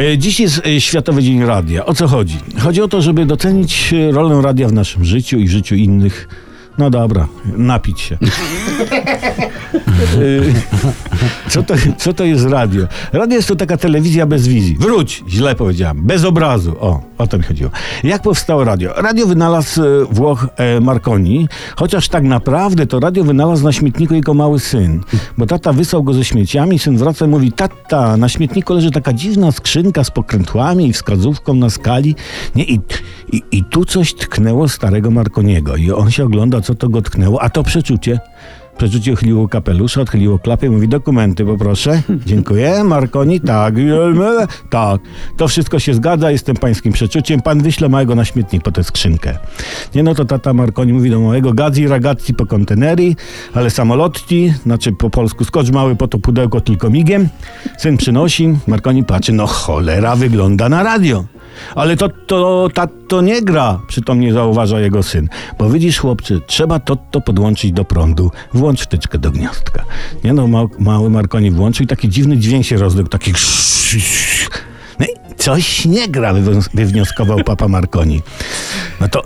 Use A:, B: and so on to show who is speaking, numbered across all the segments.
A: E, Dziś jest e, Światowy Dzień Radia. O co chodzi? Chodzi o to, żeby docenić e, rolę radia w naszym życiu i życiu innych. No dobra, napić się. Co, to, co to jest radio? Radio jest to taka telewizja bez wizji. Wróć, źle powiedziałem. Bez obrazu. O, o to mi chodziło. Jak powstało radio? Radio wynalazł e, Włoch e, Marconi, chociaż tak naprawdę to radio wynalazł na śmietniku jego mały syn. Bo tata wysłał go ze śmieciami, syn wraca i mówi, tata, na śmietniku leży taka dziwna skrzynka z pokrętłami i wskazówką na skali. Nie, i, i, I tu coś tknęło starego Marconiego. I on się ogląda, co to go tknęło, a to przeczucie. Przeczucie chyliło kapelusza, odchyliło klapę mówi dokumenty poproszę. Dziękuję. Marconi, tak. Tak. To wszystko się zgadza, jestem pańskim przeczuciem. Pan wyśle małego na śmietnik po tę skrzynkę. Nie no to tata Marconi mówi do małego gadzi ragazzi po konteneri, ale samolotti, znaczy po polsku skocz mały po to pudełko tylko migiem. Syn przynosi, Marconi patrzy, no cholera wygląda na radio. Ale to, to, ta, to nie gra, przytomnie zauważa jego syn. Bo widzisz, chłopcze, trzeba to, to podłączyć do prądu. Włącz wtyczkę do gniazdka. Nie no, ma, mały Marconi włączył i taki dziwny dźwięk się rozległ, taki no i coś nie gra, wywnio- wywnioskował papa Marconi. No to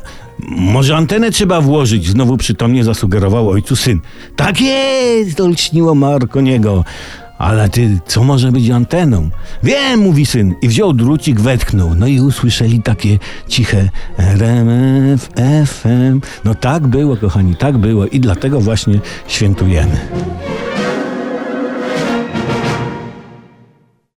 A: może antenę trzeba włożyć, znowu przytomnie zasugerował ojcu syn. Tak jest, olśniło Marconiego. Ale ty, co może być anteną? Wiem, mówi syn. I wziął drucik, wetknął. No i usłyszeli takie ciche RMF, FM. No tak było, kochani, tak było. I dlatego właśnie świętujemy.